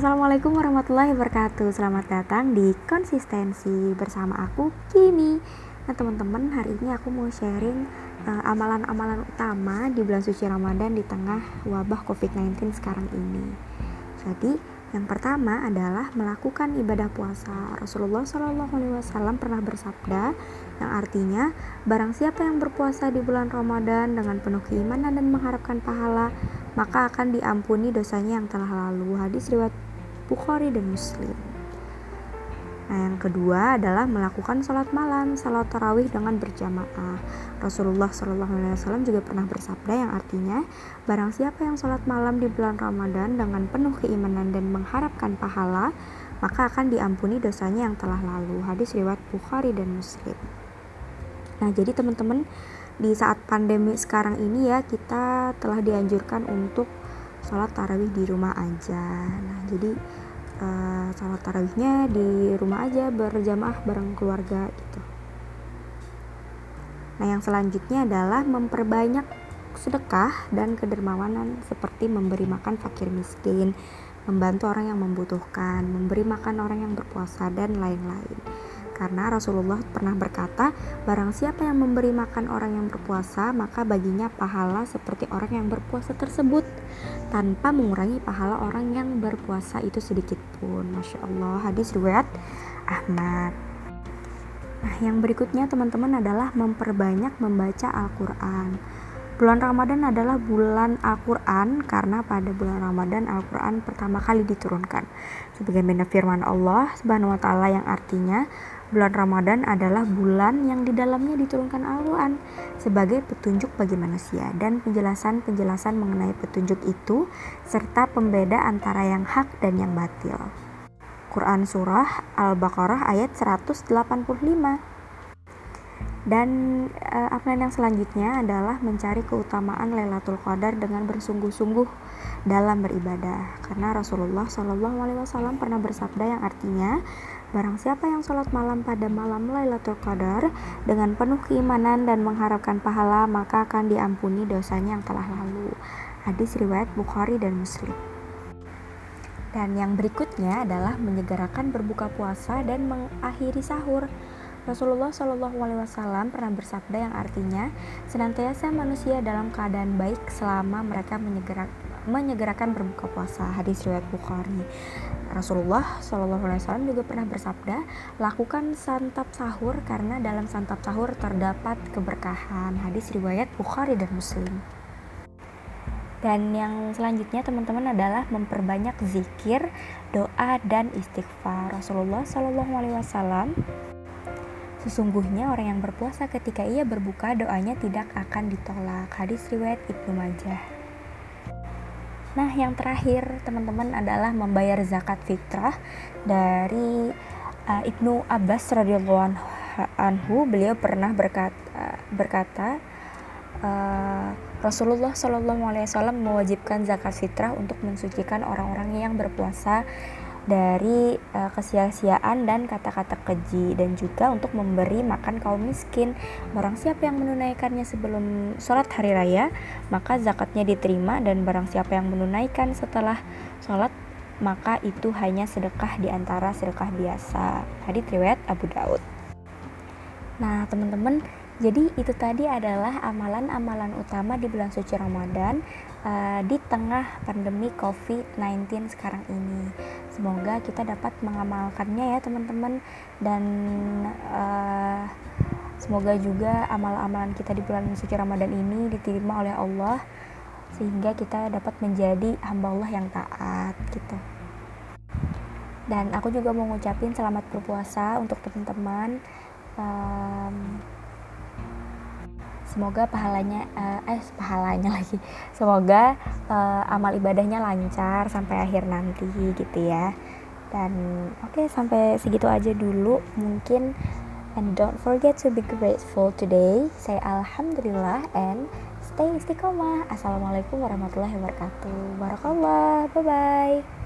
Assalamualaikum warahmatullahi wabarakatuh Selamat datang di Konsistensi bersama aku Kimi Nah teman-teman hari ini aku mau sharing uh, amalan-amalan uh, utama di bulan suci Ramadan di tengah wabah COVID-19 sekarang ini Jadi yang pertama adalah melakukan ibadah puasa. Rasulullah Wasallam pernah bersabda, yang artinya, barang siapa yang berpuasa di bulan Ramadan dengan penuh keimanan dan mengharapkan pahala, maka akan diampuni dosanya yang telah lalu. Hadis riwayat Bukhari dan Muslim. Nah, yang kedua adalah melakukan sholat malam, sholat tarawih dengan berjamaah. Rasulullah Shallallahu Alaihi Wasallam juga pernah bersabda yang artinya, barang siapa yang sholat malam di bulan Ramadan dengan penuh keimanan dan mengharapkan pahala, maka akan diampuni dosanya yang telah lalu. Hadis riwayat Bukhari dan Muslim. Nah, jadi teman-teman di saat pandemi sekarang ini ya kita telah dianjurkan untuk sholat tarawih di rumah aja. Nah, jadi uh, sholat tarawihnya di rumah aja berjamaah bareng keluarga gitu nah yang selanjutnya adalah memperbanyak sedekah dan kedermawanan seperti memberi makan fakir miskin membantu orang yang membutuhkan memberi makan orang yang berpuasa dan lain-lain karena Rasulullah pernah berkata, barang siapa yang memberi makan orang yang berpuasa, maka baginya pahala seperti orang yang berpuasa tersebut, tanpa mengurangi pahala orang yang berpuasa itu sedikit pun. Masya Allah, hadis riwayat Ahmad. Nah, yang berikutnya teman-teman adalah memperbanyak membaca Al-Quran. Bulan Ramadan adalah bulan Al-Quran karena pada bulan Ramadan Al-Quran pertama kali diturunkan. Sebagaimana firman Allah Subhanahu wa taala yang artinya Bulan Ramadan adalah bulan yang di dalamnya diturunkan Al-Quran sebagai petunjuk bagi manusia dan penjelasan-penjelasan mengenai petunjuk itu serta pembeda antara yang hak dan yang batil. Quran Surah Al-Baqarah ayat 185 dan uh, amalan yang selanjutnya adalah mencari keutamaan Lailatul Qadar dengan bersungguh-sungguh dalam beribadah karena Rasulullah Shallallahu Alaihi Wasallam pernah bersabda yang artinya Barang siapa yang sholat malam pada malam Lailatul Qadar dengan penuh keimanan dan mengharapkan pahala, maka akan diampuni dosanya yang telah lalu. Hadis riwayat Bukhari dan Muslim. Dan yang berikutnya adalah menyegerakan berbuka puasa dan mengakhiri sahur. Rasulullah Shallallahu Alaihi Wasallam pernah bersabda yang artinya senantiasa manusia dalam keadaan baik selama mereka menyegerakan menyegerakan berbuka puasa. Hadis riwayat Bukhari. Rasulullah Shallallahu Alaihi Wasallam juga pernah bersabda, lakukan santap sahur karena dalam santap sahur terdapat keberkahan. Hadis riwayat Bukhari dan Muslim. Dan yang selanjutnya teman-teman adalah memperbanyak zikir, doa dan istighfar. Rasulullah Shallallahu Alaihi Wasallam Sesungguhnya orang yang berpuasa ketika ia berbuka doanya tidak akan ditolak. Hadis riwayat Ibnu Majah. Nah, yang terakhir teman-teman adalah membayar zakat fitrah dari uh, Ibnu Abbas radhiyallahu anhu. Beliau pernah berkata, uh, berkata uh, Rasulullah Shallallahu alaihi wasallam mewajibkan zakat fitrah untuk mensucikan orang-orang yang berpuasa dari uh, kesia-siaan dan kata-kata keji dan juga untuk memberi makan kaum miskin. Barang siapa yang menunaikannya sebelum sholat hari raya, maka zakatnya diterima dan barang siapa yang menunaikan setelah sholat maka itu hanya sedekah di antara sedekah biasa. Hadits riwayat Abu Daud. Nah, teman-teman, jadi itu tadi adalah amalan-amalan utama di bulan suci Ramadan uh, di tengah pandemi COVID-19 sekarang ini. Semoga kita dapat mengamalkannya ya teman-teman dan uh, semoga juga amal-amalan kita di bulan suci Ramadan ini diterima oleh Allah sehingga kita dapat menjadi hamba Allah yang taat gitu. Dan aku juga mau ngucapin selamat berpuasa untuk teman-teman. Semoga pahalanya uh, eh pahalanya lagi. Semoga uh, amal ibadahnya lancar sampai akhir nanti gitu ya. Dan oke okay, sampai segitu aja dulu. Mungkin and don't forget to be grateful today. Say alhamdulillah and stay istiqomah. Assalamualaikum warahmatullahi wabarakatuh. Barakallah. Bye bye